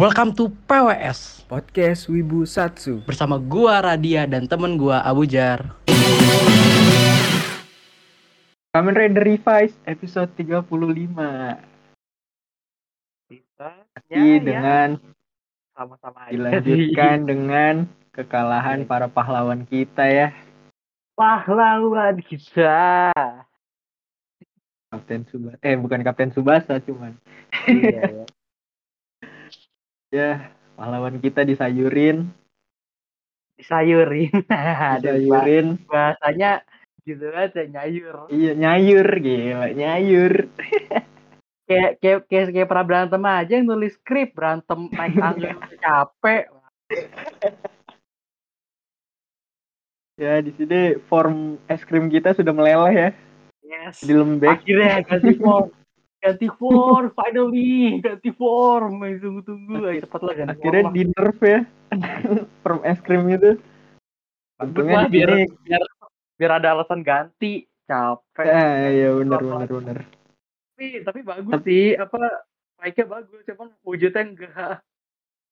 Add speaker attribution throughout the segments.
Speaker 1: Welcome to PWS
Speaker 2: Podcast Wibu Satsu.
Speaker 1: bersama gua Radia dan temen gua Abu Jar.
Speaker 3: Kamen Rider Revise episode 35
Speaker 4: Kita
Speaker 3: Masih dengan
Speaker 4: sama-sama
Speaker 3: dilanjutkan dengan kekalahan para pahlawan kita ya
Speaker 4: pahlawan kita.
Speaker 3: Kapten Subasa eh bukan Kapten Subasa cuman
Speaker 4: iya, ya.
Speaker 3: ya pahlawan kita disayurin
Speaker 4: Disayurin.
Speaker 3: Disayurin
Speaker 4: bah- bahasanya gitu aja nyayur.
Speaker 3: iya nyayur gila nyayur
Speaker 4: Kayak kayak kayak, kayak pernah berantem aja yang nulis skrip berantem naik tangga capek.
Speaker 3: ya di sini form es krim kita sudah meleleh ya
Speaker 4: Yes.
Speaker 3: di lembek
Speaker 4: Akhirnya ganti form. Ganti form, finally. Ganti form. Tunggu-tunggu, ayo cepatlah ganti
Speaker 3: akhirnya
Speaker 4: form.
Speaker 3: di nerf ya. Form es krim itu. Untungnya
Speaker 4: Lah, biar, biar biar ada alasan ganti. Capek.
Speaker 3: ya ya benar benar benar.
Speaker 4: tapi tapi bagus sih. Apa like-nya bagus cuman wujudnya enggak.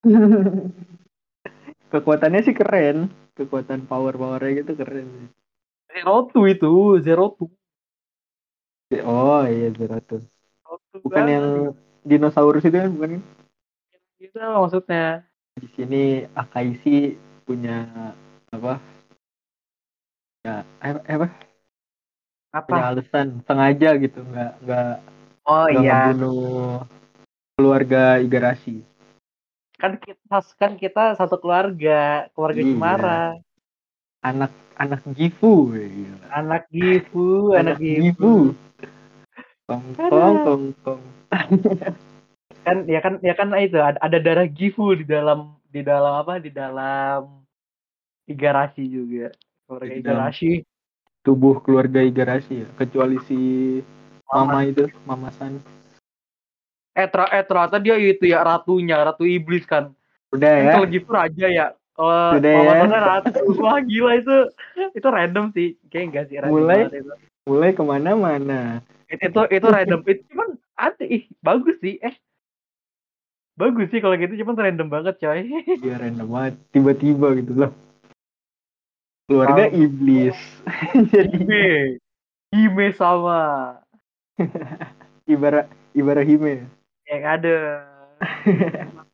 Speaker 3: Kekuatannya sih keren. Kekuatan power powernya gitu keren.
Speaker 4: Zero two itu zero two.
Speaker 3: Oh iya
Speaker 4: Zero two
Speaker 3: bukan yang dinosaurus itu kan bukan?
Speaker 4: Gitu maksudnya.
Speaker 3: Di sini Akaisi punya apa? Ya eh, eh, apa? Punya
Speaker 4: apa
Speaker 3: alasan sengaja gitu nggak nggak
Speaker 4: oh
Speaker 3: nggak
Speaker 4: iya.
Speaker 3: ngebunuh keluarga Igarashi.
Speaker 4: Kan kita kan kita satu keluarga keluarga
Speaker 3: Iya.
Speaker 4: Cemara
Speaker 3: anak anak Gifu gila.
Speaker 4: anak Gifu anak Gifu.
Speaker 3: Gifu kong kong kong
Speaker 4: kan ya kan ya kan itu ada, ada darah Gifu di dalam di dalam apa di dalam Igarashi juga keluarga
Speaker 3: Di dalam-
Speaker 4: Igarashi
Speaker 3: tubuh keluarga Igarashi ya kecuali si mama itu mama San
Speaker 4: eh, ter- eh ternyata dia itu ya ratunya ratu iblis kan
Speaker 3: udah
Speaker 4: Kan
Speaker 3: ya
Speaker 4: kalau gitu raja ya. Kalau
Speaker 3: Udah ya.
Speaker 4: Bang ratu, wah gila itu itu random sih. Kayak enggak sih random
Speaker 3: Mulai.
Speaker 4: itu.
Speaker 3: mulai ke mana-mana
Speaker 4: Itu itu, itu random. Itu cuman ada ih bagus sih. Eh bagus sih kalau gitu cuman random banget coy.
Speaker 3: Iya random banget tiba-tiba gitu loh keluarga
Speaker 4: Tahu.
Speaker 3: iblis jadi
Speaker 4: Hime. Hime sama
Speaker 3: ibarat ibarat hime
Speaker 4: yang ada.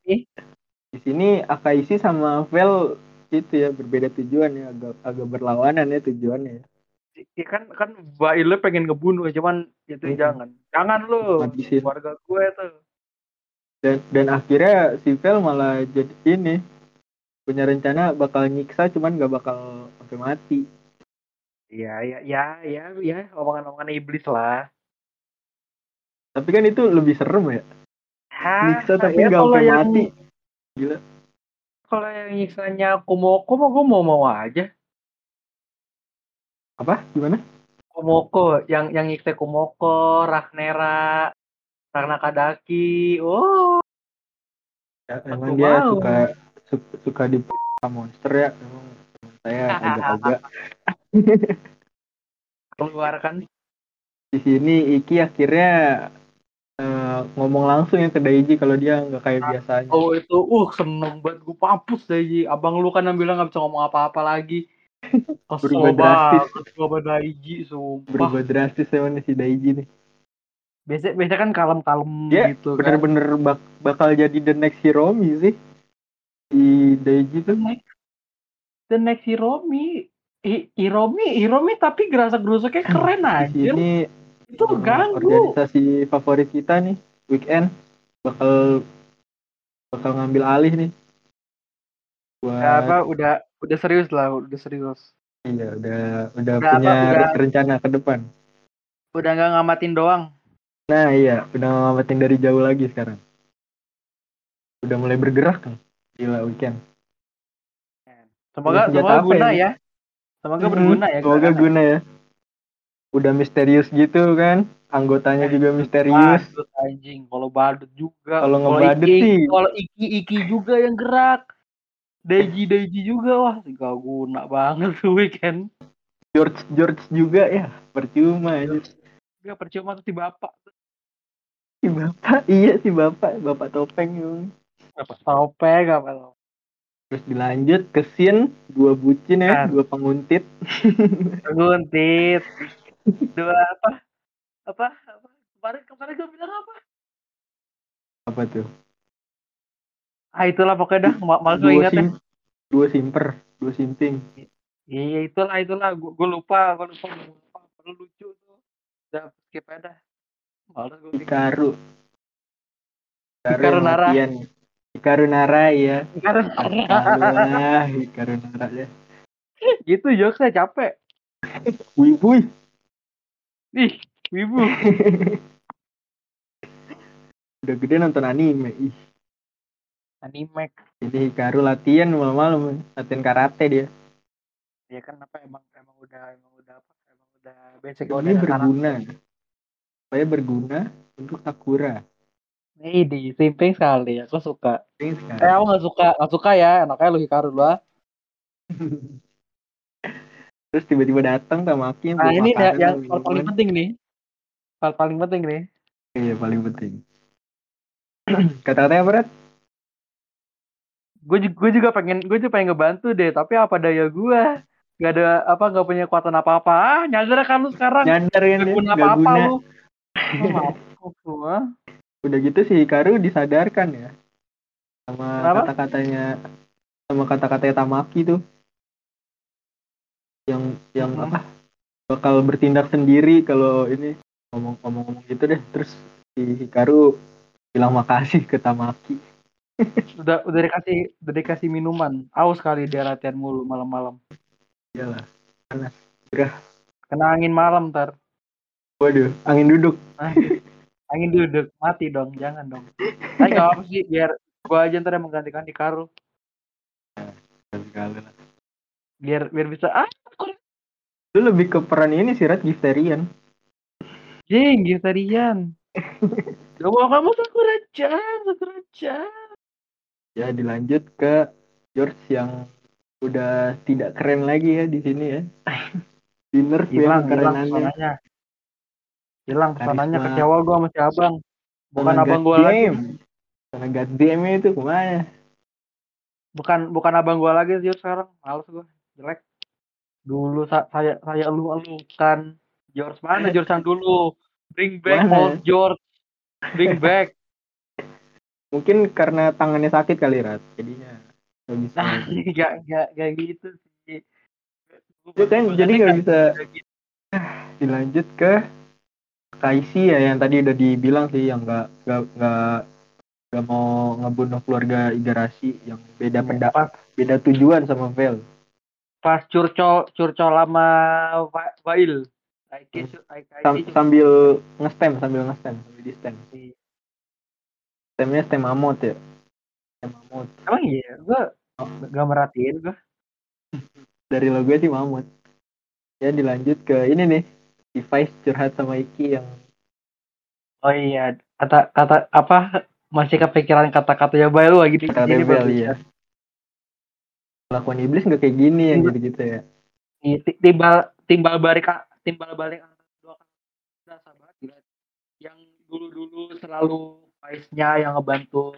Speaker 3: di sini Akaisi sama Vel itu ya berbeda tujuan ya agak agak berlawanan ya tujuannya ya.
Speaker 4: Ya kan kan Baile pengen ngebunuh cuman itu
Speaker 3: Hmm.
Speaker 4: jangan. Jangan lu.
Speaker 3: Habisin.
Speaker 4: Keluarga gue tuh.
Speaker 3: dan dan akhirnya si Vel malah jadi ini punya rencana bakal nyiksa cuman gak bakal sampai mati
Speaker 4: Iya, ya, ya, ya, ya, omongan-omongan iblis lah.
Speaker 3: tapi kan itu lebih serem ya
Speaker 4: Hah,
Speaker 3: nyiksa tapi
Speaker 4: ya
Speaker 3: gak sampai
Speaker 4: yang-
Speaker 3: mati gila
Speaker 4: Kalau yang nyiksanya Kumoko mah gue mau mau aja.
Speaker 3: Apa gimana
Speaker 4: Kumoko yang yang nyiksa Kumoko, Ragnera, Ragna Kadaki. Oh,
Speaker 3: ya, emang dia
Speaker 4: mau.
Speaker 3: suka suka, suka di monster ya emang teman saya agak-agak
Speaker 4: keluarkan
Speaker 3: di sini Iki akhirnya eh, ngomong langsung ya ke Daiji kalau dia nggak kayak biasanya
Speaker 4: Oh itu, uh seneng banget gue papus Daiji. Abang lu kan yang bilang nggak bisa ngomong apa-apa lagi.
Speaker 3: Berubah drastis.
Speaker 4: gue Daiji, sumpah.
Speaker 3: berubah drastis emang si Daiji nih
Speaker 4: Biasa, biasa kan kalem-kalem
Speaker 3: dia
Speaker 4: gitu kan.
Speaker 3: bener-bener bak- bakal jadi the next Hiromi sih si Daiji tuh
Speaker 4: The next, the next Hiromi. Hi- Hiromi, Hiromi tapi gerasa gerusuknya keren anjir.
Speaker 3: sini
Speaker 4: Itu
Speaker 3: eh,
Speaker 4: ganggu.
Speaker 3: organisasi favorit kita nih weekend bakal bakal ngambil alih nih buat
Speaker 4: Ya, apa udah udah serius lah udah serius.
Speaker 3: Iya udah udah
Speaker 4: Udah
Speaker 3: punya
Speaker 4: apa, udah-
Speaker 3: rencana ke depan.
Speaker 4: Udah nggak ngamatin doang?
Speaker 3: Nah iya udah ngamatin dari jauh lagi sekarang. Udah mulai bergerak kan? Gila weekend.
Speaker 4: Semoga semoga guna
Speaker 3: ini?
Speaker 4: ya. Semoga
Speaker 3: Hmm,
Speaker 4: berguna ya
Speaker 3: semoga
Speaker 4: gerakannya.
Speaker 3: guna ya. Udah misterius gitu kan? Anggotanya juga misterius.
Speaker 4: badut anjing. Kalau badut juga
Speaker 3: Kalau ngebadut sih.
Speaker 4: kalau iki iki juga yang gerak Deji Deji juga wah gak guna banget tuh weekend.
Speaker 3: George George juga ya percuma aja
Speaker 4: Gak percuma tuh si bapak.
Speaker 3: Si bapak iya si bapak bapak topeng yung
Speaker 4: apa topeng apa lo
Speaker 3: terus dilanjut ke scene dua bucin ya
Speaker 4: Ah.
Speaker 3: dua penguntit.
Speaker 4: Guntit dua apa? Apa? Apa? Kemarin kemarin gue bilang apa?
Speaker 3: Apa tuh
Speaker 4: ah itulah pokoknya dah ma- malas gue
Speaker 3: dua
Speaker 4: ingat ya
Speaker 3: sim dua simper dua simping.
Speaker 4: Iya itulah itulah. Gue, lupa gue lupa gue lupa. Perlu lucu tuh. Udah skip aja dah. Malas gue
Speaker 3: Hikaru.
Speaker 4: Hikaru Nara.
Speaker 3: Hikaru Nara ya
Speaker 4: karena
Speaker 3: Allah Hikaru Nara ya.
Speaker 4: Gitu jokesnya capek.
Speaker 3: Wih
Speaker 4: ih wibu.
Speaker 3: Udah gede nonton anime ih
Speaker 4: anime
Speaker 3: ini Hikaru latihan malam-malam latihan karate dia
Speaker 4: ya kan apa emang emang udah emang udah apa emang udah basic
Speaker 3: ini
Speaker 4: udah
Speaker 3: berguna supaya berguna untuk Sakura
Speaker 4: Nih di simping sekali aku suka.
Speaker 3: ini
Speaker 4: Eh aku nggak suka nggak suka ya enaknya lu Hikaru lu ah.
Speaker 3: terus tiba-tiba datang yang
Speaker 4: Nah ini ya, yang
Speaker 3: sama
Speaker 4: paling
Speaker 3: minuman.
Speaker 4: penting nih. Hal paling penting nih.
Speaker 3: iya paling penting kata-katanya apa Rat?
Speaker 4: Gue juga, gue juga pengen gue juga pengen ngebantu deh tapi apa daya gue Gak ada apa nggak punya kekuatan apa apa ah nyadar kan lu sekarang?
Speaker 3: Nyadar
Speaker 4: gak
Speaker 3: dia
Speaker 4: guna. apa apa lu Oh,
Speaker 3: udah gitu si Hikaru disadarkan ya. Sama kata-katanya sama kata-katanya Tamaki tuh. Yang yang
Speaker 4: Hmm.
Speaker 3: apa bakal bertindak sendiri kalau ini ngomong-ngomong gitu deh. Terus si Hikaru bilang makasih ke Tamaki
Speaker 4: udah udah dikasih udah dikasih minuman. Aus kali dia latihan mulu malam-malam.
Speaker 3: Iyalah
Speaker 4: kena angin malam ntar
Speaker 3: waduh angin duduk.
Speaker 4: Angin duduk. Mati dong jangan dong. Tapi nggak apa sih biar gua aja ntar yang menggantikan Hikaru
Speaker 3: sekali lah.
Speaker 4: Biar biar bisa ah
Speaker 3: lu lebih ke peran ini sih Rat Gifterian
Speaker 4: jing Gifterian Gak mau kamu Sakura-chan Sakura-chan
Speaker 3: ya dilanjut ke George yang udah tidak keren lagi ya di sini ya. Dinner
Speaker 4: hilang hilang
Speaker 3: kerenannya.
Speaker 4: hilang
Speaker 3: Karisma.
Speaker 4: kecewa gua sama si abang. Bukan abang
Speaker 3: God
Speaker 4: lagi.
Speaker 3: Sama God damn itu ke mana?
Speaker 4: Bukan bukan abang gua lagi sih sekarang. Males gua. Jelek. Dulu sa- saya saya lu elukan George mana George yang dulu? Bring back
Speaker 3: Mana?
Speaker 4: old George. Bring back
Speaker 3: mungkin karena tangannya sakit kali Rat. Jadinya nggak bisa.
Speaker 4: Nah gak gak gak gitu sih.
Speaker 3: Itu kan jadi nggak bisa.
Speaker 4: Gak gitu.
Speaker 3: dilanjut ke Kaisi ya yang tadi udah dibilang sih yang nggak nggak nggak nggak mau ngebunuh keluarga Igarashi yang beda pendapat
Speaker 4: pas
Speaker 3: beda tujuan sama Vel.
Speaker 4: Pas curcol curcol lama Wa- Wail. Aiki
Speaker 3: Sam- sambil ngestem sambil ngestem sambil di stem Stemnya stem amot ya? Stem amot
Speaker 4: Emang iya, gua gak merhatiin gua.
Speaker 3: dari logo sih mamut ya dilanjut ke ini nih. Device curhat sama Iki yang
Speaker 4: Oh iya, kata kata apa? Masih kepikiran kata-katanya Bail wah gini
Speaker 3: kata
Speaker 4: gini
Speaker 3: Rebel ya lakuan iblis nggak kayak gini yang
Speaker 4: Iya.
Speaker 3: gitu gitu ya?
Speaker 4: Iya, ti- timbal timbal balik timbal balik antara dua kata gila. Yang dulu-dulu selalu Vice-nya yang ngebantu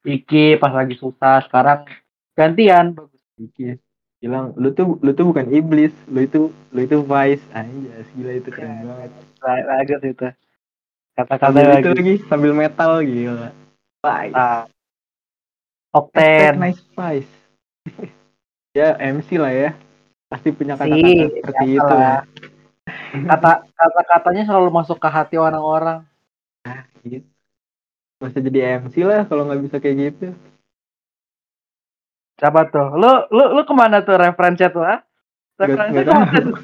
Speaker 4: Iki pas lagi susah, sekarang gantian bagus.
Speaker 3: Iki bilang lu tuh lu tuh bukan iblis lu itu lu itu vice anjas gila itu keren
Speaker 4: Ya,
Speaker 3: banget
Speaker 4: Ba- Bagus itu. Kata-kata
Speaker 3: sambil itu lagi sambil metal gila vice
Speaker 4: Ah. Okten.
Speaker 3: nice vice ya MC lah ya pasti punya
Speaker 4: Si,
Speaker 3: kata-kata seperti
Speaker 4: biasa
Speaker 3: itu
Speaker 4: lah.
Speaker 3: ya
Speaker 4: Kata kata-katanya selalu masuk ke hati orang-orang.
Speaker 3: gitu masa jadi MC lah kalau nggak bisa kayak gitu
Speaker 4: Siapa tuh? Lu lu lu ke mana tuh referensinya tuh, ah?
Speaker 3: Nggak
Speaker 4: ke
Speaker 3: mana
Speaker 4: tuh?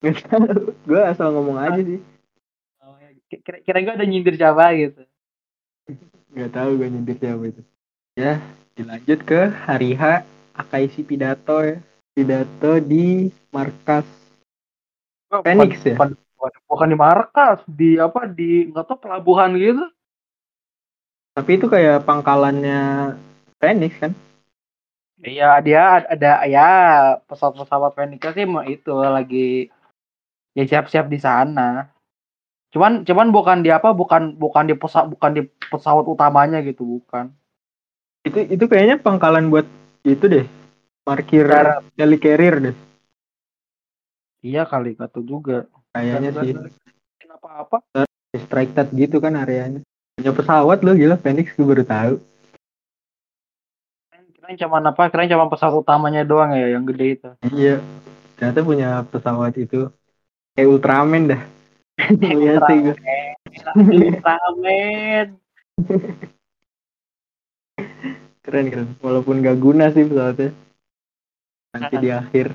Speaker 3: gue asal ngomong aja sih
Speaker 4: Oh, ya. Kira, kira gue ada nyindir siapa gitu.
Speaker 3: nggak tahu gue nyindir siapa itu ya dilanjut ke hari H Akaisi pidato ya pidato di markas Phoenix ya?
Speaker 4: Bukan, bukan, di markas, di apa di nggak tahu pelabuhan gitu.
Speaker 3: Tapi itu kayak pangkalannya Phoenix kan
Speaker 4: Iya, dia ada ya pesawat-pesawat Phoenix sih mau itu lagi ya siap-siap di sana. Cuman cuman bukan di apa bukan bukan di pesawat bukan di pesawat utamanya gitu bukan.
Speaker 3: Itu itu kayaknya pangkalan buat itu deh. Parkir helicarrier deh.
Speaker 4: Iya kali kata juga.
Speaker 3: Kayaknya sih.
Speaker 4: Kenapa apa?
Speaker 3: Restricted gitu kan areanya. Punya pesawat loh gila Phoenix gue baru tahu.
Speaker 4: Kirain cuma apa? Kirain cuma pesawat utamanya doang ya yang gede itu.
Speaker 3: Iya. Ternyata punya pesawat itu. Kayak Ultraman dah. Iya sih gue.
Speaker 4: Ultraman.
Speaker 3: Keren keren. Walaupun gak guna sih pesawatnya. Nanti di akhir.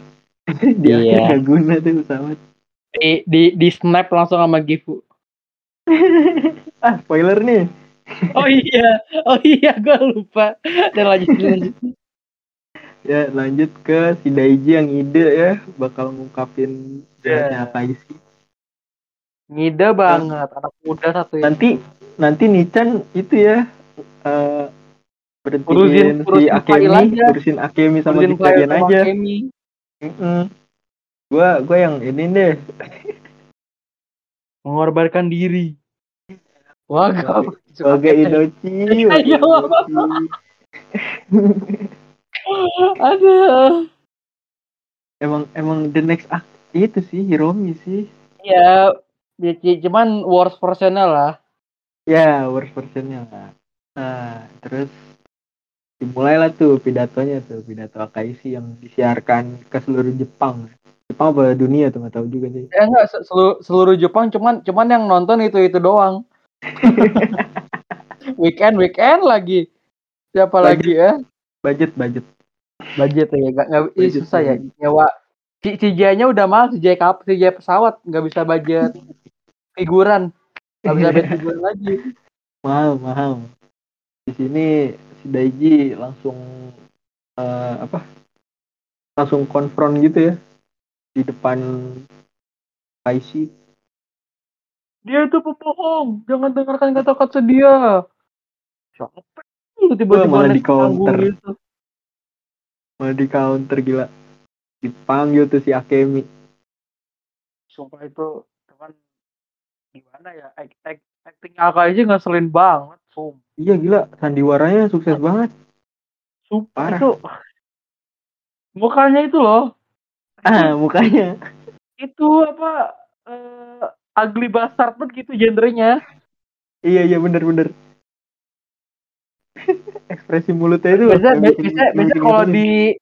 Speaker 3: di
Speaker 4: Iya.
Speaker 3: akhir gak guna tuh pesawat.
Speaker 4: Di, di, di snap langsung sama Gifu.
Speaker 3: Ah spoiler nih.
Speaker 4: Oh iya, oh iya gue lupa. Dan lanjut lanjut.
Speaker 3: Ya lanjut ke si Daiji yang ide ya. Bakal ngungkapin jahatnya
Speaker 4: Iya.
Speaker 3: Akaisi.
Speaker 4: Ngide banget, anak muda satu ya.
Speaker 3: Nanti nanti Nichan itu ya. eh berhentiin
Speaker 4: Urusin-
Speaker 3: si
Speaker 4: urusin file
Speaker 3: Akemi,
Speaker 4: aja.
Speaker 3: urusin Akemi sama
Speaker 4: Urusin player sama
Speaker 3: aja.
Speaker 4: Kemi.
Speaker 3: Mm-mm. Gua gua yang ini deh.
Speaker 4: Mengorbankan diri. Wah, gak.
Speaker 3: Sebagai Inochi.
Speaker 4: Iya. Aduh.
Speaker 3: emang emang the next act itu sih Hiromi sih.
Speaker 4: Ya, ya, c- cuman worst versionnya lah.
Speaker 3: Ya, worst versionnya lah. Nah, terus dimulailah tuh pidatonya tuh, pidato Akaisi yang disiarkan ke seluruh Jepang. Jepang apa dunia tuh nggak tahu juga sih.
Speaker 4: Ya enggak se- seluruh, seluruh Jepang cuman cuman yang nonton itu itu doang. weekend weekend lagi. Siapa
Speaker 3: Budget.
Speaker 4: lagi ya?
Speaker 3: Budget budget.
Speaker 4: Budget ya, enggak ih,
Speaker 3: Budget,
Speaker 4: susah ya. Si CJ-nya udah mahal, CJ kap, CJ pesawat nggak bisa budget figuran. Nggak bisa budget figuran lagi.
Speaker 3: Mahal mahal. Di sini si Daiji langsung eh, apa? Langsung konfront gitu ya di depan Akaisi.
Speaker 4: Dia itu pembohong, jangan dengarkan kata-kata dia. Siapa? Itu tiba-tiba
Speaker 3: malah di counter.
Speaker 4: gitu.
Speaker 3: Malah di counter gila. Dipanggil tuh si Akemi.
Speaker 4: Sumpah itu cuman gimana ya act, act, acting Aka aja ngeselin banget sumpah
Speaker 3: Iya gila, sandiwaranya sukses banget.
Speaker 4: sumpah itu mukanya itu loh
Speaker 3: Ah, mukanya.
Speaker 4: itu apa eh ugly bastard banget gitu genrenya
Speaker 3: Iya iya bener bener. Ekspresi mulutnya itu.
Speaker 4: biasa biasa biasa kalau di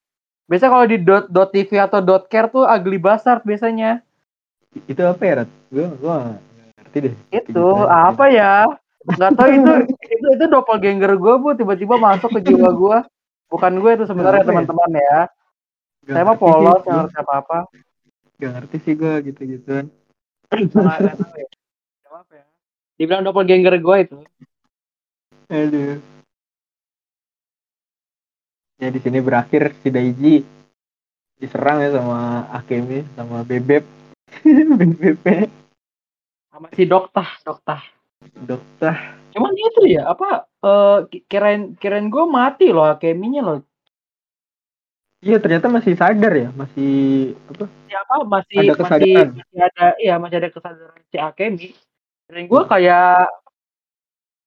Speaker 4: biasa kalau di dot dot tv atau dot care tuh ugly bastard biasanya
Speaker 3: itu apa ya Rat? Gua gua nggak ngerti deh.
Speaker 4: itu
Speaker 3: Gitu
Speaker 4: apa ya nggak tahu itu itu itu doppelganger gue bu tiba-tiba masuk ke jiwa gue bukan gue itu sebenarnya
Speaker 3: ya?
Speaker 4: teman-teman ya
Speaker 3: Nggak
Speaker 4: saya mah
Speaker 3: ngerti
Speaker 4: polos yang harus apa apa
Speaker 3: Nggak ngerti sih gua gitu-gituan.
Speaker 4: Nggak- tahu ya. Apa ya. Dibilang doppelganger gue itu.
Speaker 3: Aduh. Ya di sini berakhir si Daiji diserang ya sama Akemi sama Bebek. Bebek
Speaker 4: Sama si Dokta, Dokta.
Speaker 3: dokter.
Speaker 4: Cuman itu ya, apa, eh ki- kirain, kirain gue mati loh, Akeminya loh.
Speaker 3: Iya ternyata masih sadar ya, masih apa?
Speaker 4: Siapa masih,
Speaker 3: Ada
Speaker 4: masih,
Speaker 3: kesadaran.
Speaker 4: masih ada, iya masih ada kesadaran si Akemi. Kirain gue kayak,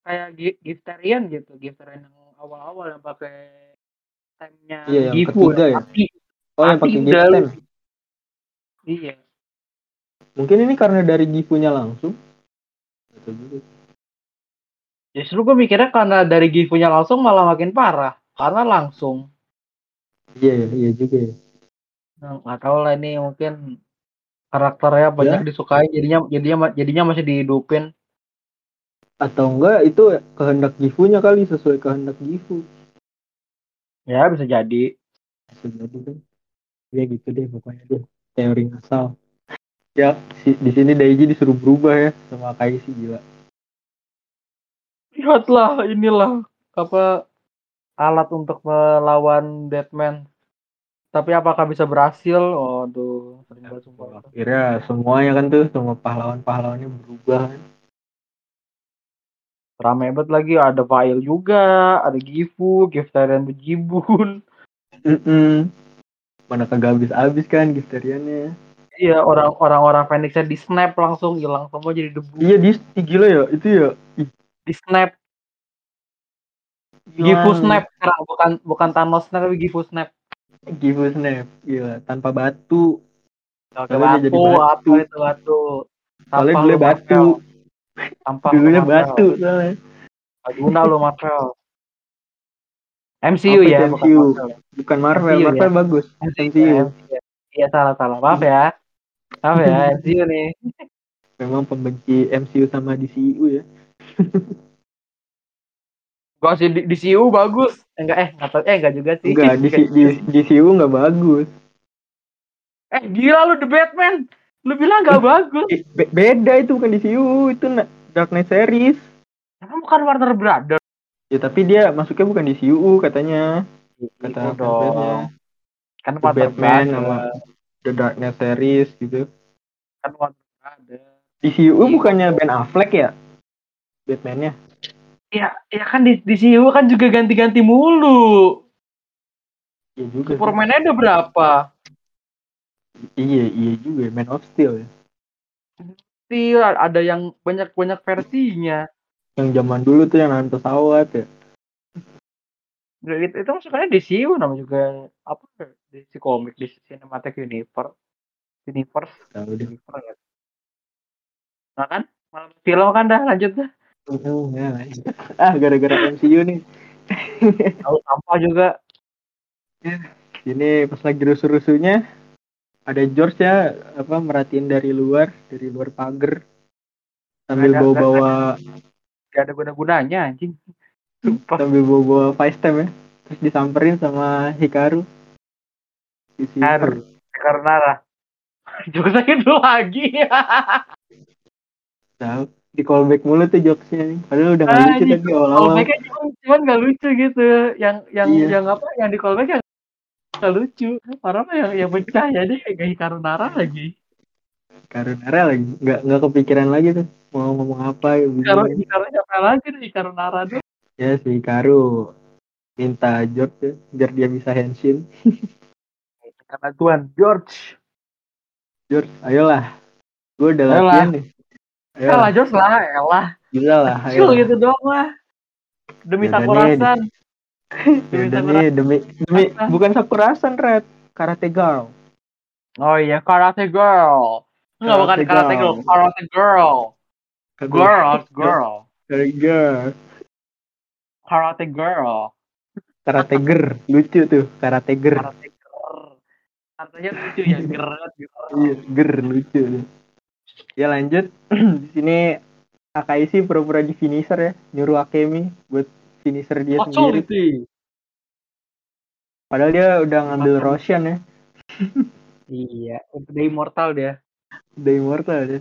Speaker 4: kayak gi- Giftarian gitu, Giftarian yang awal-awal yang pakai temnya
Speaker 3: Iya, yang
Speaker 4: Gifu,
Speaker 3: ketiga ya?
Speaker 4: Mati.
Speaker 3: Oh yang
Speaker 4: Mati
Speaker 3: pakai time.
Speaker 4: Iya.
Speaker 3: Mungkin ini karena dari Gifunya langsung.
Speaker 4: Justru gue mikirnya karena dari Gifunya langsung malah makin parah. Karena langsung.
Speaker 3: Iya iya iya juga ya.
Speaker 4: Nah, nggak tahu lah ini mungkin karakternya banyak disukai jadinya jadinya jadinya masih dihidupin
Speaker 3: Atau enggak itu kehendak Gifunya kali sesuai kehendak Gifu.
Speaker 4: ya bisa jadi
Speaker 3: Bisa jadi kan. Ya gitu deh pokoknya deh. Teori ngasal. Ya si, di sini Daiji disuruh berubah ya sama Kaishi gila.
Speaker 4: lihatlah inilah apa alat untuk melawan Deadman tapi apakah bisa berhasil oh aduh sering banget sumpah
Speaker 3: Akhirnya semuanya kan tuh semua pahlawan-pahlawannya berubah kan.
Speaker 4: rame banget lagi ada Fail juga ada Gifu Giftarian Bejibun
Speaker 3: Mm-mm. Mana kagak habis-habis kan giftariannya.
Speaker 4: iya orang orang orang Phoenixnya di snap langsung hilang semua jadi debu
Speaker 3: Iya di gila ya itu ya.
Speaker 4: Di snap Gifu snap sekarang bukan bukan Thanos snap tapi Gifu snap.
Speaker 3: Gifu snap. Gila, tanpa batu. Soalnya dia jadi
Speaker 4: batu,
Speaker 3: batu.
Speaker 4: itu batu?
Speaker 3: Soalnya dulu
Speaker 4: lu,
Speaker 3: batu.
Speaker 4: Lu,
Speaker 3: Dulunya batu soalnya.
Speaker 4: Guna lu Marvel. MCU
Speaker 3: Apa
Speaker 4: ya,
Speaker 3: itu
Speaker 4: bukan
Speaker 3: MCU?
Speaker 4: Marvel.
Speaker 3: Bukan Marvel,
Speaker 4: MCU,
Speaker 3: Marvel
Speaker 4: ya?
Speaker 3: bagus.
Speaker 4: MCU.
Speaker 3: MCU.
Speaker 4: ya. Iya salah salah. Maaf ya. Maaf ya, MCU nih.
Speaker 3: Memang pembenci MCU sama DCU ya.
Speaker 4: Gua sih di, di CU bagus. Enggak eh enggak eh enggak juga sih.
Speaker 3: Enggak, DC, di, DCU nggak bagus.
Speaker 4: Eh gila lu The Batman. Lu bilang enggak bagus.
Speaker 3: Eh, be- beda itu bukan DCU, itu na- Dark Knight series.
Speaker 4: Emang bukan Warner Brothers.
Speaker 3: Ya tapi dia masuknya bukan DCU katanya. Kata
Speaker 4: Itu
Speaker 3: fansnya.
Speaker 4: dong. Kan
Speaker 3: The Batman sama The Dark Knight series gitu.
Speaker 4: Kan Warner Brothers.
Speaker 3: DCU bukannya Ben Affleck ya? Batman-nya.
Speaker 4: Ya, ya kan di, di CU kan juga ganti-ganti mulu.
Speaker 3: Iya juga.
Speaker 4: Superman ada berapa?
Speaker 3: Iya, iya juga. Man of Steel ya.
Speaker 4: Steel ada yang banyak-banyak versinya.
Speaker 3: Yang zaman dulu tuh yang nahan pesawat ya.
Speaker 4: Udah Itu, itu masukannya di CU nama juga apa di si komik di Cinematic Universe. Universe,
Speaker 3: Tahu deh.
Speaker 4: Universe ya. Nah kan, malam film kan dah lanjut dah.
Speaker 3: Oh, ya. Ah, gara-gara MCU nih.
Speaker 4: Tahu sampah juga.
Speaker 3: Ini pas lagi rusuh-rusuhnya ada George ya apa merhatiin dari luar, dari luar pagar sambil
Speaker 4: Ada-
Speaker 3: bawa-bawa
Speaker 4: Gak ada guna-gunanya anjing. Sumpah.
Speaker 3: sambil bawa-bawa FaceTime ya. Terus disamperin sama Hikaru.
Speaker 4: Hikaru. Karena lah. Juga sakit dulu lagi.
Speaker 3: Tahu. Di callback mulu tuh jokesnya nih. Padahal udah nggak
Speaker 4: Ah,
Speaker 3: lucu tapi awal-awal.
Speaker 4: callbacknya cuman cuman nggak lucu gitu yang yang
Speaker 3: Iya.
Speaker 4: yang apa yang di callback yang nggak lucu parah mah yang yang pecah ya deh kayak Hikaru Nara lagi
Speaker 3: Hikaru Nara lagi nggak nggak kepikiran lagi tuh mau ngomong apa ya.
Speaker 4: Hikaru siapa lagi deh Hikaru Nara tuh
Speaker 3: Ya si Hikaru minta George ya, biar dia bisa henshin.
Speaker 4: karena Tuan George
Speaker 3: George, ayolah. Gue udah
Speaker 4: Ayolah.
Speaker 3: latihan nih.
Speaker 4: Elah
Speaker 3: Ayolah,
Speaker 4: George lah elah
Speaker 3: bisa lah.
Speaker 4: Cul
Speaker 3: Ayo.
Speaker 4: gitu doang lah demi
Speaker 3: Ya,
Speaker 4: Sakurasan demi
Speaker 3: demi demi bukan Sakurasan Red, Karate Girl.
Speaker 4: oh iya Karate Girl Enggak bukan
Speaker 3: Karate
Speaker 4: Girl
Speaker 3: Girl.
Speaker 4: Karate Girl Girl Girl
Speaker 3: Karate Girl.
Speaker 4: Karate Girl
Speaker 3: Karate Ger, lucu tuh, Karate Ger.
Speaker 4: Karate Girl Katanya lucu ya gitu
Speaker 3: Iya, ger lucu. Ya lanjut. di sini Akaishi pura-pura di finisher ya, nyuruh Akemi buat finisher dia sendiri. Padahal dia udah ngambil Roshan ya,
Speaker 4: Iya, udah immortal dia.
Speaker 3: udah immortal dia.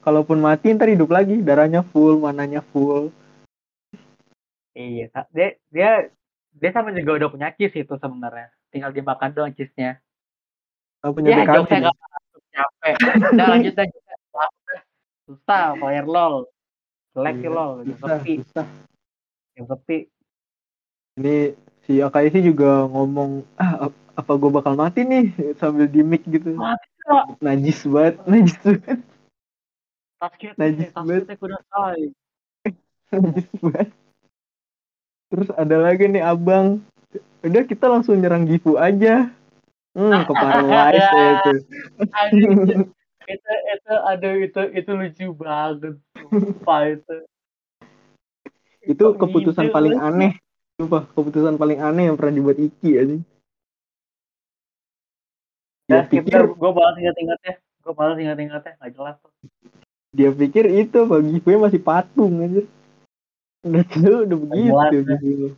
Speaker 3: Kalaupun mati ntar hidup lagi, darahnya full, mananya full.
Speaker 4: Iya, dia dia dia sama juga udah punya kiss itu sebenarnya. Tinggal dimakan doang kiss-nya.
Speaker 3: Kalau punya
Speaker 4: Ya, jokesnya masuk, capek. Udah lanjut aja. Susah, player lol. Jelek sih
Speaker 3: Iya,
Speaker 4: lol, yang sepi,
Speaker 3: susah.
Speaker 4: yang sepi.
Speaker 3: Ini si Akaishi juga ngomong, ah ap- apa gue bakal mati nih sambil di mic gitu.
Speaker 4: Mati, Kak.
Speaker 3: Najis banget, najis banget,
Speaker 4: Tasket,
Speaker 3: Najis
Speaker 4: selesai.
Speaker 3: najis banget. Terus ada lagi nih abang, udah kita langsung nyerang Gifu aja. Hmm, keparalyze ya itu.
Speaker 4: Itu itu aduh itu itu lucu banget. Sumpah itu.
Speaker 3: itu keputusan
Speaker 4: gitu,
Speaker 3: paling aneh. Sumpah, keputusan paling aneh yang pernah dibuat Iki aja. Dia
Speaker 4: Ya, skip
Speaker 3: pikir,
Speaker 4: gue balas ingat-ingatnya. Gue balas ingat-ingatnya, nggak jelas tuh.
Speaker 3: dia pikir itu apa Gifu masih patung aja. Udah tahu udah begitu
Speaker 4: jelas, ya.
Speaker 3: Gifu.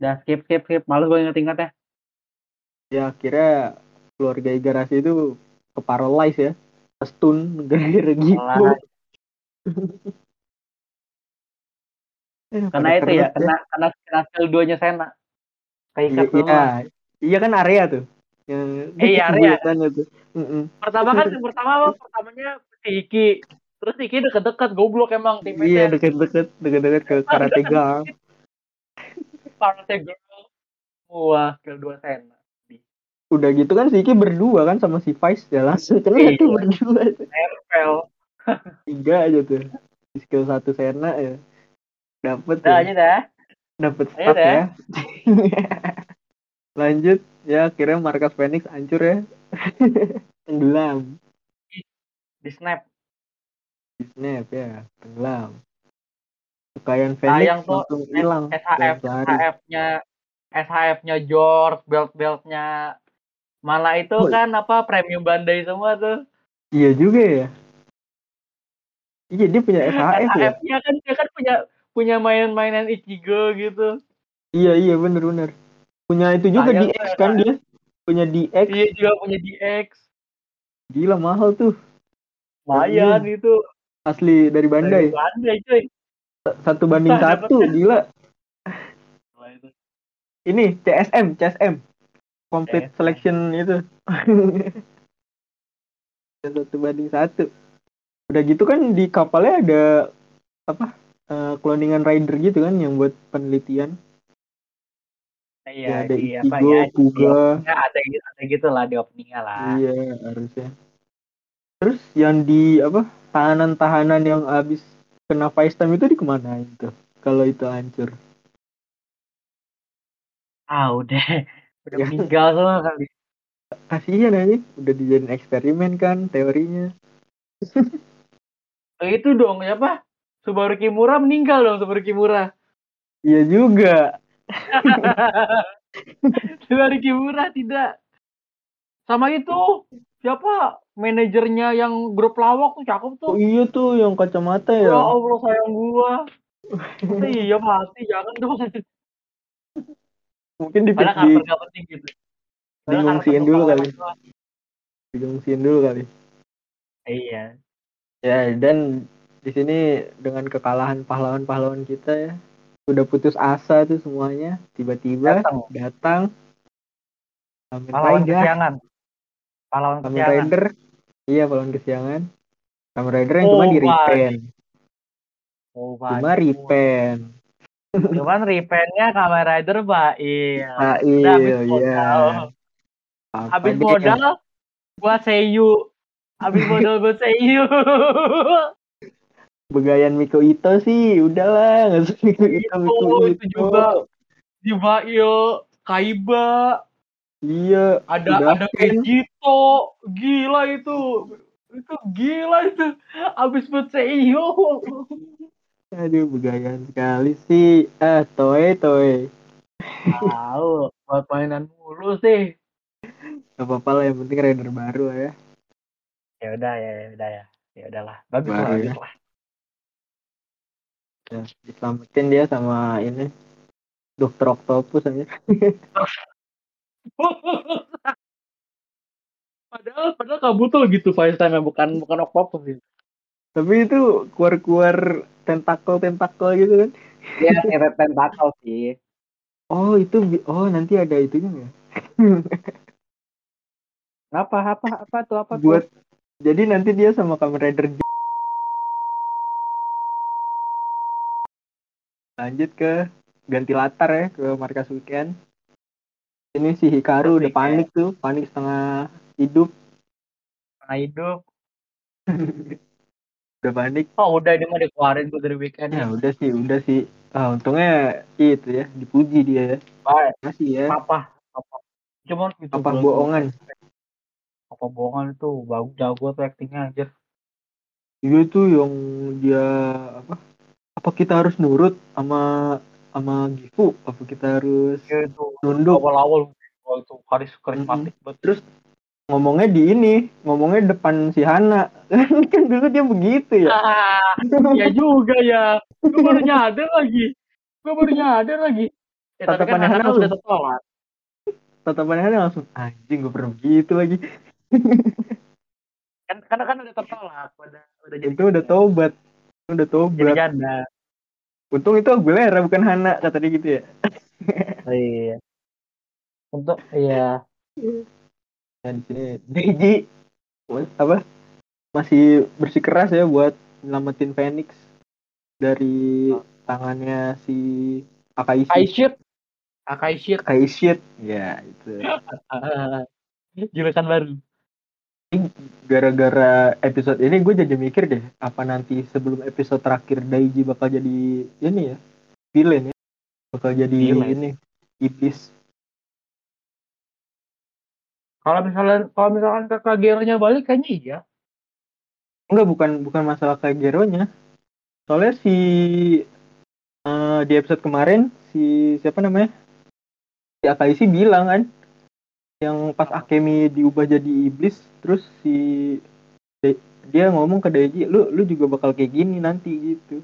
Speaker 4: Udah skip skip skip, males gue ingat-ingatnya.
Speaker 3: Ya akhirnya keluarga Igarashi itu keparalyze ya. Stun gara-gara Eh,
Speaker 4: karena itu ya,
Speaker 3: keras
Speaker 4: kena kena kena skill duanya Sena. Kayak
Speaker 3: Iya, iya, iya kan area tuh. Yang
Speaker 4: Eh, iya, area.
Speaker 3: bulatannya tuh. Mm-mm.
Speaker 4: Pertama kan yang pertama apa? pertamanya si Iki. Terus Iki deket-deket goblok emang
Speaker 3: Iya
Speaker 4: timnya
Speaker 3: deket-deket deket-deket ke karate gang.
Speaker 4: Karate Girl. Wah, skill dua Sena.
Speaker 3: Udah gitu kan si Iki berdua kan sama si Vice ya langsung
Speaker 4: Iya.
Speaker 3: tuh berdua tuh.
Speaker 4: Nempel.
Speaker 3: tiga aja tuh. Di skill satu Sena ya. Dapet
Speaker 4: Udah
Speaker 3: ya.
Speaker 4: aja dah.
Speaker 3: dapat
Speaker 4: Ayo
Speaker 3: start
Speaker 4: deh.
Speaker 3: ya lanjut ya akhirnya markas Phoenix hancur ya tenggelam
Speaker 4: Di snap.
Speaker 3: di snap ya tenggelam kekayaan Phoenix
Speaker 4: Sayang tuh,
Speaker 3: langsung hilang
Speaker 4: SHF. SHF-nya SHF-nya George, belt-beltnya malah itu
Speaker 3: Oh.
Speaker 4: kan apa premium Bandai semua tuh.
Speaker 3: iya juga ya iya dia punya SHF ya
Speaker 4: SHF-nya kan dia kan punya punya main-mainan Ichigo gitu.
Speaker 3: iya iya bener bener punya itu juga
Speaker 4: Sayang
Speaker 3: DX
Speaker 4: tuh
Speaker 3: kan dia punya DX
Speaker 4: Dia juga punya DX.
Speaker 3: gila mahal tuh
Speaker 4: Lumayan itu.
Speaker 3: asli dari Bandai
Speaker 4: Bandai cuy.
Speaker 3: satu banding satu
Speaker 4: dapetnya.
Speaker 3: gila ini CSM CSM complete
Speaker 4: CSM.
Speaker 3: selection itu. Satu banding satu. Udah gitu kan di kapalnya ada apa eh, cloningan rider gitu kan yang buat penelitian.
Speaker 4: Iya,
Speaker 3: ya, ada
Speaker 4: di apa
Speaker 3: Ichigo,
Speaker 4: ya? di
Speaker 3: Kuga.
Speaker 4: Openingnya ada gitu ada gitu lah di openingnya lah.
Speaker 3: iya harusnya. Terus yang di apa tahanan-tahanan yang habis kena FaceTime itu di ke mana itu? Kalau itu hancur.
Speaker 4: Ah udah udah
Speaker 3: Ya.
Speaker 4: meninggal semua kali.
Speaker 3: kasihan aja udah dijadiin eksperimen kan teorinya
Speaker 4: Oh, itu dong ya apa? Subaru Kimura meninggal dong Subaru Kimura.
Speaker 3: iya juga
Speaker 4: Subaru Kimura tidak. Sama itu siapa manajernya yang grup lawak tuh cakep tuh.
Speaker 3: oh iya tuh yang kacamata
Speaker 4: Ya
Speaker 3: ya
Speaker 4: Allah sayang gua. Iya pasti jangan dong.
Speaker 3: mungkin di,
Speaker 4: Padahal
Speaker 3: di
Speaker 4: gak penting gitu.
Speaker 3: Dulu kali.
Speaker 4: doang.
Speaker 3: digongsiin dulu kali
Speaker 4: Iya.
Speaker 3: ya dan di sini dengan kekalahan pahlawan-pahlawan kita ya udah putus asa tuh semuanya tiba-tiba
Speaker 4: Datang.
Speaker 3: datang Kamen
Speaker 4: Pahlawan
Speaker 3: Rider
Speaker 4: kesiangan. Pahlawan
Speaker 3: Kamen
Speaker 4: kesiangan.
Speaker 3: Rider iya pahlawan kesiangan Kamen Rider yang
Speaker 4: Oh,
Speaker 3: cuma di repaint
Speaker 4: Oh,
Speaker 3: cuma repaint
Speaker 4: Cuman repaintnya Kamen Rider Bail.
Speaker 3: ah
Speaker 4: Udah habis
Speaker 3: iya
Speaker 4: modal.
Speaker 3: Apa
Speaker 4: Habis modal buat Seiyu. Habis modal buat Seiyu.
Speaker 3: Begayan Miko Ito sih udahlah nggak usah Miko Ito Miko
Speaker 4: Oh, itu
Speaker 3: Ito
Speaker 4: juga. Di Bail, Kaiba,
Speaker 3: iya
Speaker 4: ada
Speaker 3: Udah,
Speaker 4: ada? Vegito. Gila itu. Itu gila itu. Habis buat Seiyu.
Speaker 3: Aduh begayan sekali sih ah Toei Toei
Speaker 4: Tahu, buat mainan mulu sih.
Speaker 3: Gak apa-apa lah, yang penting rider baru lah ya.
Speaker 4: Ya udah ya, ya udah ya. Ya udahlah. Bagus lah,
Speaker 3: ya.
Speaker 4: bagus lah.
Speaker 3: ya. Diselamatin dia sama ini Dokter Octopus aja.
Speaker 4: padahal padahal Kabuto gitu FaceTime bukan bukan Octopus gitu.
Speaker 3: Tapi itu keluar-keluar tentakel-tentakel gitu kan.
Speaker 4: Iya, seret tentakel sih.
Speaker 3: Oh, itu oh nanti ada itunya ya.
Speaker 4: Apa apa apa tuh apa tuh?
Speaker 3: Buat jadi nanti dia sama Kamen Rider lanjut ke ganti latar ya ke markas weekend. Ini si Hikaru udah
Speaker 4: Weekend.
Speaker 3: panik tuh, panik setengah hidup,
Speaker 4: Nah, hidup.
Speaker 3: udah panik.
Speaker 4: Oh udah ini mah dikeluarin tuh dari weekend
Speaker 3: Ya
Speaker 4: ya.
Speaker 3: udah sih, udah sih. Ah, untungnya itu ya, dipuji dia ya.
Speaker 4: Baik.
Speaker 3: Masih ya.
Speaker 4: Apa apa? Cuman itu
Speaker 3: Apa bohongan?
Speaker 4: Apa bohongan itu bagus jago tuh actingnya anjir.
Speaker 3: Iya tuh yang dia apa? Apa kita harus nurut sama sama Gifu? Apa kita harus
Speaker 4: Iya itu
Speaker 3: nunduk?
Speaker 4: awal-awal oh, itu karis karismatik banget.
Speaker 3: Terus ngomongnya di ini, ngomongnya depan si Hana. kan dulu dia begitu ya.
Speaker 4: Ah, ya juga ya. Gue baru nyadar lagi. Gue baru nyadar lagi. Ya, tapi kan Hana
Speaker 3: langsung.
Speaker 4: udah tertolak.
Speaker 3: Tatapannya Hana langsung anjing gue pernah begitu lagi.
Speaker 4: Kan karena kan udah tertolak. Udah udah jadi
Speaker 3: Itu udah tobat. Udah
Speaker 4: jadi
Speaker 3: tobat.
Speaker 4: janda.
Speaker 3: Untung itu Aguilera bukan Hana kata dia gitu ya.
Speaker 4: Oh, iya. Untuk iya.
Speaker 3: Nah, di sini Deji apa masih bersikeras ya buat nyelamatin Phoenix dari tangannya si Akaishi.
Speaker 4: Aishit. Akaishit.
Speaker 3: Akaishi. Ya, itu.
Speaker 4: Julukan baru.
Speaker 3: Gara-gara episode ini gue jadi mikir deh, apa nanti sebelum episode terakhir Daiji bakal jadi ini ya, villain ya. bakal jadi
Speaker 4: Gila.
Speaker 3: ini iblis
Speaker 4: Kalau misalnya kalau misalkan kakak Gero-nya balik kayaknya iya.
Speaker 3: enggak bukan bukan masalah kayak Gero-nya soalnya si eh, di episode kemarin si siapa namanya si Akaisi bilang kan yang pas Akemi diubah jadi iblis terus si De- dia ngomong ke Deji lu lu juga bakal kayak gini nanti gitu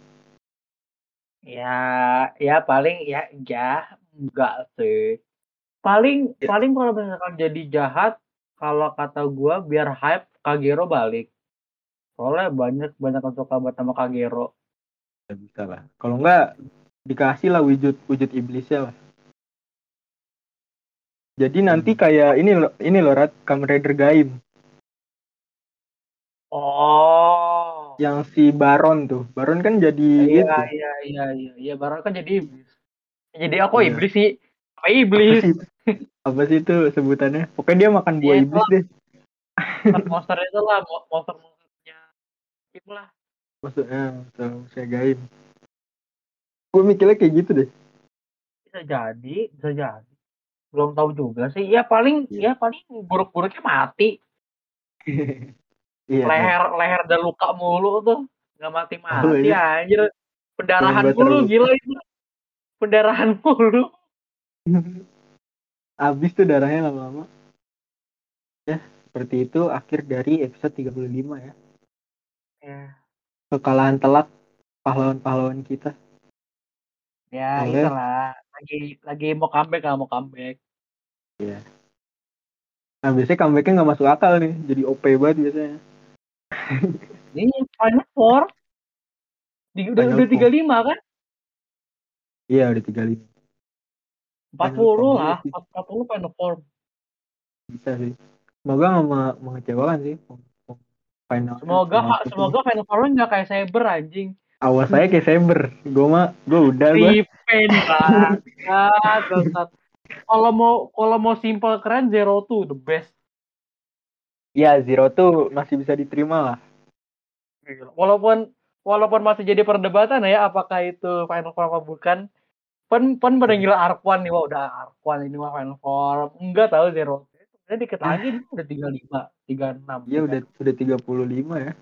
Speaker 4: Ya, ya paling ya ya enggak sih. Paling
Speaker 3: Ya.
Speaker 4: paling kalau misalkan jadi jahat, kalau kata gua biar hype Kagero balik. Soalnya banyak banyak yang suka banget sama Kagero.
Speaker 3: ya bisa lah kalau enggak dikasih lah wujud wujud iblisnya lah jadi nanti kayak ini loh ini loh Rat Kamen Rider Gaim
Speaker 4: Oh.
Speaker 3: yang si Baron tuh Baron kan jadi
Speaker 4: Iya,
Speaker 3: itu
Speaker 4: iya, iya, iya, iya, baru kan jadi iblis. Jadi aku
Speaker 3: Iya.
Speaker 4: iblis sih. Apa
Speaker 3: apa
Speaker 4: iblis?
Speaker 3: Apa sih itu sebutannya pokoknya dia makan buah
Speaker 4: Iya,
Speaker 3: iblis deh
Speaker 4: monster itu lah, mo- monster-monsternya. Itulah.
Speaker 3: maksudnya tuh saya Gaim gue mikirnya kayak gitu deh
Speaker 4: Bisa jadi, bisa jadi. Belum tahu juga sih. Ya paling,
Speaker 3: Iya.
Speaker 4: ya paling buruk-buruknya mati.
Speaker 3: iya
Speaker 4: leher leher dan luka mulu tuh nggak mati
Speaker 3: Oh,
Speaker 4: mati
Speaker 3: iya.
Speaker 4: anjir pendarahan mulu gila itu pendarahan mulu
Speaker 3: habis tuh darahnya lama-lama. Ya seperti itu akhir dari episode 35 ya.
Speaker 4: Ya.
Speaker 3: Kekalahan telak pahlawan-pahlawan kita.
Speaker 4: Ya
Speaker 3: Oleh.
Speaker 4: itulah. Lagi lagi mau comeback lah mau comeback.
Speaker 3: Ya nah biasanya comebacknya nggak masuk akal nih. Jadi OP banget biasanya.
Speaker 4: Ini final four. Di, udah udah tiga lima kan?
Speaker 3: Iya udah tiga
Speaker 4: lima.
Speaker 3: 40
Speaker 4: lah, 40 final form.
Speaker 3: Bisa sih. Semoga nggak mengecewakan sih. Final
Speaker 4: semoga
Speaker 3: final
Speaker 4: semoga final form nggak kayak cyber anjing.
Speaker 3: Awas saya kayak cyber, Gue mah gue udah gue.
Speaker 4: Ripen banget. Kalau mau kalau mau simple keren Zero tuh the best.
Speaker 3: Ya Zero tuh masih bisa diterima lah.
Speaker 4: Walaupun walaupun masih jadi perdebatan ya apakah itu final form atau bukan Pen pen pada gila Arquan nih, wah udah Arquan ini mah final form. Enggak tahu zero. Sebenarnya dikit lagi nih udah 35, 36.
Speaker 3: Iya, udah udah 35 ya.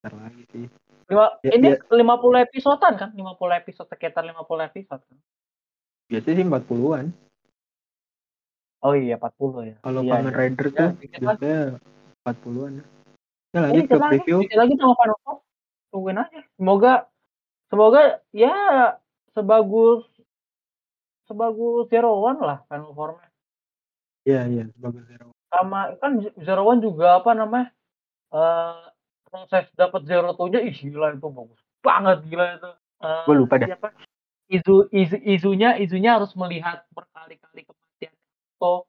Speaker 3: Ntar lagi sih.
Speaker 4: Lima,
Speaker 3: Ya,
Speaker 4: ini
Speaker 3: ya.
Speaker 4: 50 episodean kan? 50 episode sekitar 50 episode. kan?
Speaker 3: Biasanya sih 40-an.
Speaker 4: Oh iya 40 ya.
Speaker 3: Kalau
Speaker 4: iya,
Speaker 3: Kamen
Speaker 4: iya.
Speaker 3: Rider
Speaker 4: Ya,
Speaker 3: tuh
Speaker 4: lagi.
Speaker 3: biasanya 40-an. Ya lanjut ke
Speaker 4: lagi,
Speaker 3: preview.
Speaker 4: dikit lagi sama final form. Tungguin aja. Semoga semoga ya sebagus sebagus Zero One lah final formnya.
Speaker 3: Iya, iya, bagus Zero.
Speaker 4: sama kan Zero One juga apa namanya eh proses dapat Zero Two nya ih gila itu bagus banget gila itu Eh,
Speaker 3: Gua lupa dah.
Speaker 4: siapa izu izu izunya izunya harus melihat berkali-kali kematian to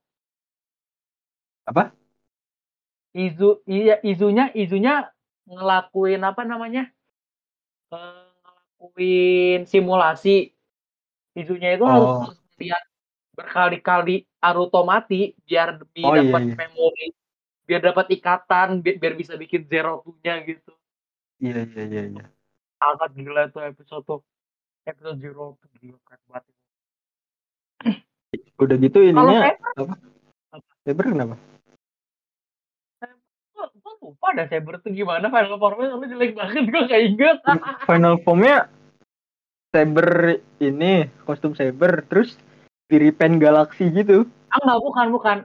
Speaker 3: Apa?
Speaker 4: izu iya izunya izunya ngelakuin apa namanya Eh, ngelakuin simulasi izunya itu harus,
Speaker 3: Oh.
Speaker 4: harus melihat berkali-kali Aruto mati biar demi
Speaker 3: Oh, iya,
Speaker 4: dapat
Speaker 3: iya.
Speaker 4: memori biar dapat ikatan bi- biar bisa bikin zero nya gitu
Speaker 3: Iya, iya, iya, iya.
Speaker 4: sangat gila itu episode tuh episode zero tuh gila keren banget
Speaker 3: Udah gitu
Speaker 4: kalau
Speaker 3: ininya
Speaker 4: Saber
Speaker 3: kenapa?
Speaker 4: gua lupa dah Saber tuh gimana final formnya soalnya jelek banget gua gak inget
Speaker 3: Final formnya Saber ini kostum Saber terus diripen galaksi gitu
Speaker 4: ah enggak bukan bukan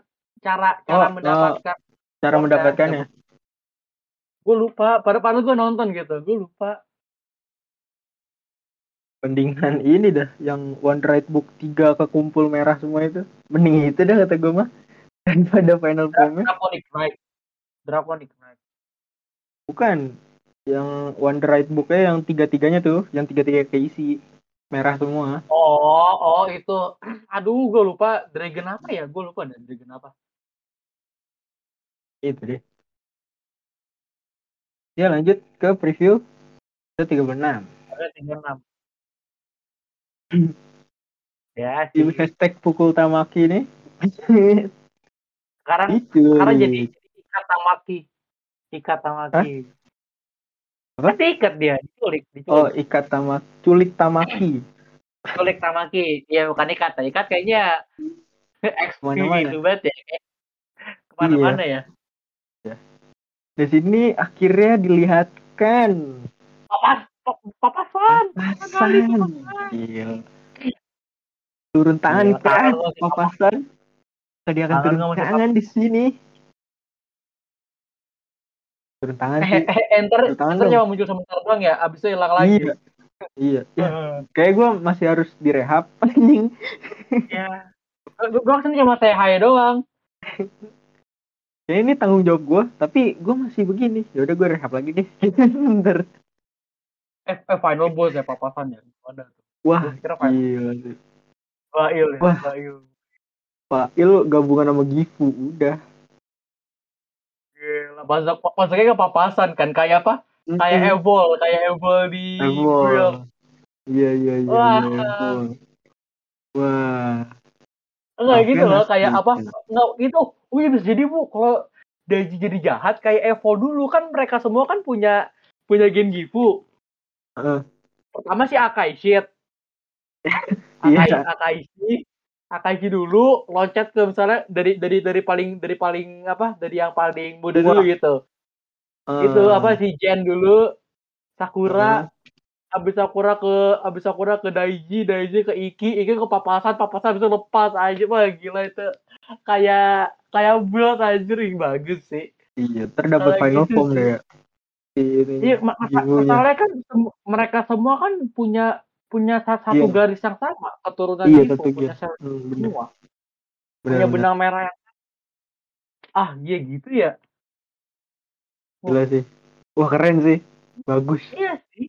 Speaker 4: cara cara
Speaker 3: Oh,
Speaker 4: mendapatkan
Speaker 3: cara
Speaker 4: Oh,
Speaker 3: mendapatkannya.
Speaker 4: gue lupa pada padahal gue nonton gitu gue lupa
Speaker 3: Mendingan ini dah yang One Right Book 3 kekumpul merah semua itu. Mending itu dah kata gue mah daripada final formnya.
Speaker 4: Draconic Knight Draconic Knight
Speaker 3: Bukan yang One Right Booknya yang tiga-tiganya tuh, yang tiga-tiga keisi merah semua.
Speaker 4: oh oh itu aduh gue lupa Dragon apa ya gue lupa dan Dragon apa
Speaker 3: Itu deh. Ya lanjut ke preview ke 36.
Speaker 4: ada tiga enam ya
Speaker 3: Di hashtag pukul Tamaki nih.
Speaker 4: sekarang
Speaker 3: itu.
Speaker 4: sekarang jadi ikat tamaki ikat tamaki
Speaker 3: Apa?
Speaker 4: Kan diikat dia diculik
Speaker 3: Oh,
Speaker 4: diculik
Speaker 3: ikat Tamaki, culik Tamaki.
Speaker 4: Kulik Tamaki. Ya bukan ikat. Ikat kayaknya Ke
Speaker 3: mana-mana.
Speaker 4: gitu banget ya. Ke mana-mana ya.
Speaker 3: Di sini akhirnya dilihatkan
Speaker 4: Papas, pap- papasan.
Speaker 3: Papasan. Gila. Turun tangan kan
Speaker 4: sih,
Speaker 3: papasan. Tadi akan turun tangan di sini. Turun tangan
Speaker 4: Eh,
Speaker 3: sih.
Speaker 4: eh, enter,
Speaker 3: Turun tangan
Speaker 4: enter
Speaker 3: dong.
Speaker 4: cuma muncul sebentar doang ya. Abis itu hilang lagi.
Speaker 3: Iya. Iya. Ya,
Speaker 4: Eh,
Speaker 3: kayak gue masih harus direhab anjing.
Speaker 4: ya. Gue gue ke sini cuma hi doang.
Speaker 3: Ya ini tanggung jawab gue, tapi gue masih begini. Ya udah gue rehab lagi deh. Bentar.
Speaker 4: Eh, eh final boss ya papasan ya. Ada tuh.
Speaker 3: Wah,
Speaker 4: kira final.
Speaker 3: gila
Speaker 4: ya.
Speaker 3: Wah.
Speaker 4: Bail.
Speaker 3: Pak Il gabungan sama Gifu udah.
Speaker 4: Masuk masuknya ke papasan kan kayak apa? Kayak. Evol, kayak Evol di
Speaker 3: Evol. Iya iya iya.
Speaker 4: Wah.
Speaker 3: iya, Evol. Wah.
Speaker 4: Enggak gitu loh, kayak apa?
Speaker 3: Oke.
Speaker 4: Enggak gitu. Oh iya bisa jadi Bu, kalau Daiji jadi jahat kayak Evo dulu kan mereka semua kan punya punya Gengifu.
Speaker 3: Heeh.
Speaker 4: Pertama si Akai shit.
Speaker 3: Iya.
Speaker 4: Akai Akaishi Akaishi dulu loncat ke misalnya dari dari dari paling dari paling apa? Dari yang paling muda dulu gitu.
Speaker 3: Eh,
Speaker 4: Itu apa si Jen dulu Sakura abis Sakura ke abis Sakura ke Daiji, Daiji ke Iki, Iki ke Papasan, Papasan bisa lepas aja wah gila itu kayak kayak build anjir bagus sih.
Speaker 3: Iya, terdapat final
Speaker 4: gitu
Speaker 3: form deh ya.
Speaker 4: Iya, masalahnya kan mereka semua kan punya punya sa- satu
Speaker 3: Iya.
Speaker 4: garis yang sama, keturunan
Speaker 3: Iya,
Speaker 4: Gifu,
Speaker 3: satu
Speaker 4: punya sel-
Speaker 3: Hmm,
Speaker 4: semua,
Speaker 3: Bener,
Speaker 4: punya benang merah yang ah iya gitu ya.
Speaker 3: Gila sih. Wah keren sih. Bagus.
Speaker 4: Iya sih.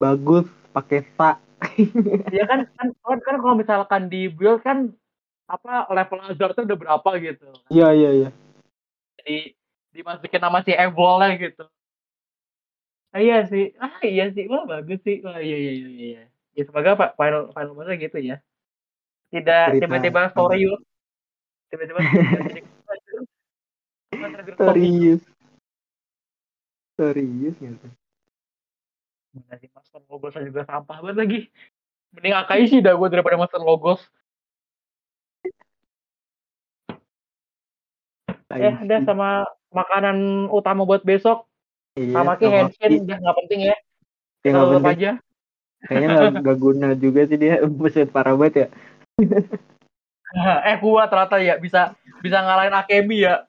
Speaker 3: Bagus pakai sa.
Speaker 4: Ya kan kan kan, kan kalau misalkan di build kan apa level hazardnya udah berapa gitu.
Speaker 3: Iya iya iya.
Speaker 4: Jadi dimasukin nama si Evolnya gitu. Ah, iya sih. Ah iya sih. Wah bagus sih. Wah iya iya iya iya. Ya semoga Pak final final bossnya gitu ya. Tidak tiba-tiba story yuk. Tiba-tiba
Speaker 3: Serius. Serius gitu.
Speaker 4: Mana sih Master Logos juga sampah banget lagi. Mending Akai sih dah gue daripada Master Logos. Eh, udah sama makanan utama buat besok.
Speaker 3: Iya,
Speaker 4: Sama ki
Speaker 3: sama
Speaker 4: Henshin
Speaker 3: Ki.
Speaker 4: udah nggak penting ya.
Speaker 3: Ya,
Speaker 4: Kita
Speaker 3: nggak penting.
Speaker 4: aja.
Speaker 3: Kayaknya nggak guna juga sih dia. Buset parah banget ya.
Speaker 4: eh kuat ternyata ya bisa bisa ngalahin Akemi ya.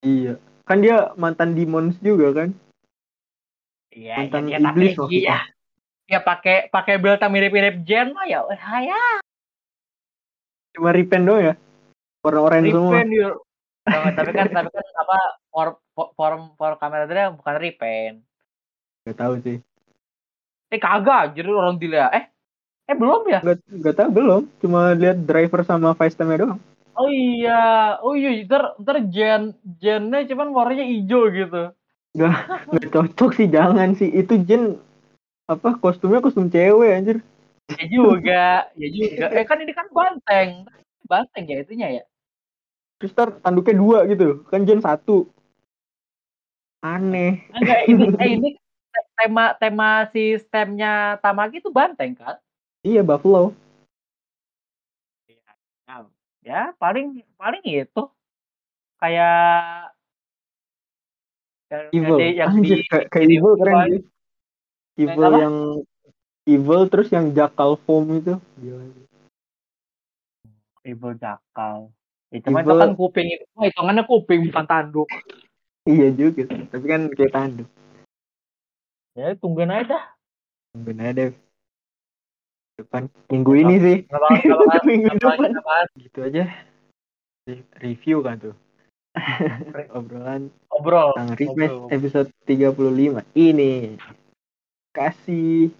Speaker 3: Iya. Kan dia mantan demons juga kan.
Speaker 4: Iya,
Speaker 3: Mantan
Speaker 4: iya, tapi
Speaker 3: iblis maksudnya.
Speaker 4: iya. Ya pakai pakai yang mirip-mirip Jen mah ya. Ya.
Speaker 3: Cuma repen doang ya. Orang-orang semua.
Speaker 4: Repen Nah, tapi kan tapi kan apa for, for, form for kamera dia bukan repen.
Speaker 3: Gak tahu sih.
Speaker 4: Eh kagak, jadi orang dilihat. Eh eh belum ya?
Speaker 3: Gak, gak tahu belum. Cuma lihat driver sama vice time doang.
Speaker 4: Oh iya, oh iya, ntar ntar Jen Jennya cuman warnanya hijau gitu.
Speaker 3: Gak cocok sih jangan sih. Itu Jen apa kostumnya kostum cewek anjir.
Speaker 4: Ya juga, ya juga. Eh kan ini kan banteng, banteng ya itunya ya.
Speaker 3: Terus ntar tanduknya dua gitu. Kan Jen satu. Aneh.
Speaker 4: Enggak ini eh ini te- tema tema sistemnya Tamaki itu banteng kan?
Speaker 3: Iya Buffalo.
Speaker 4: Nah, ya paling paling itu kayak yang,
Speaker 3: Evil.
Speaker 4: yang
Speaker 3: Anjir
Speaker 4: di
Speaker 3: kayak, kayak evil keren sih. Evil
Speaker 4: apa?
Speaker 3: yang evil terus yang jackal foam itu. Gila.
Speaker 4: Evil jakal. Ya, cuma itu kan kuping itu, oh, hitungannya kuping bukan tanduk.
Speaker 3: Iya juga. Tapi kan kayak tanduk.
Speaker 4: Ya tungguin aja dah.
Speaker 3: Benar deh. Depan minggu ini sih. Minggu depan. Gitu aja. Re- Review kan tuh. Obrolan
Speaker 4: Obrol.
Speaker 3: tentang request
Speaker 4: Ngobrol.
Speaker 3: episode 35 ini. Kasih.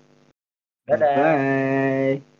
Speaker 4: Dadah.
Speaker 3: Bye.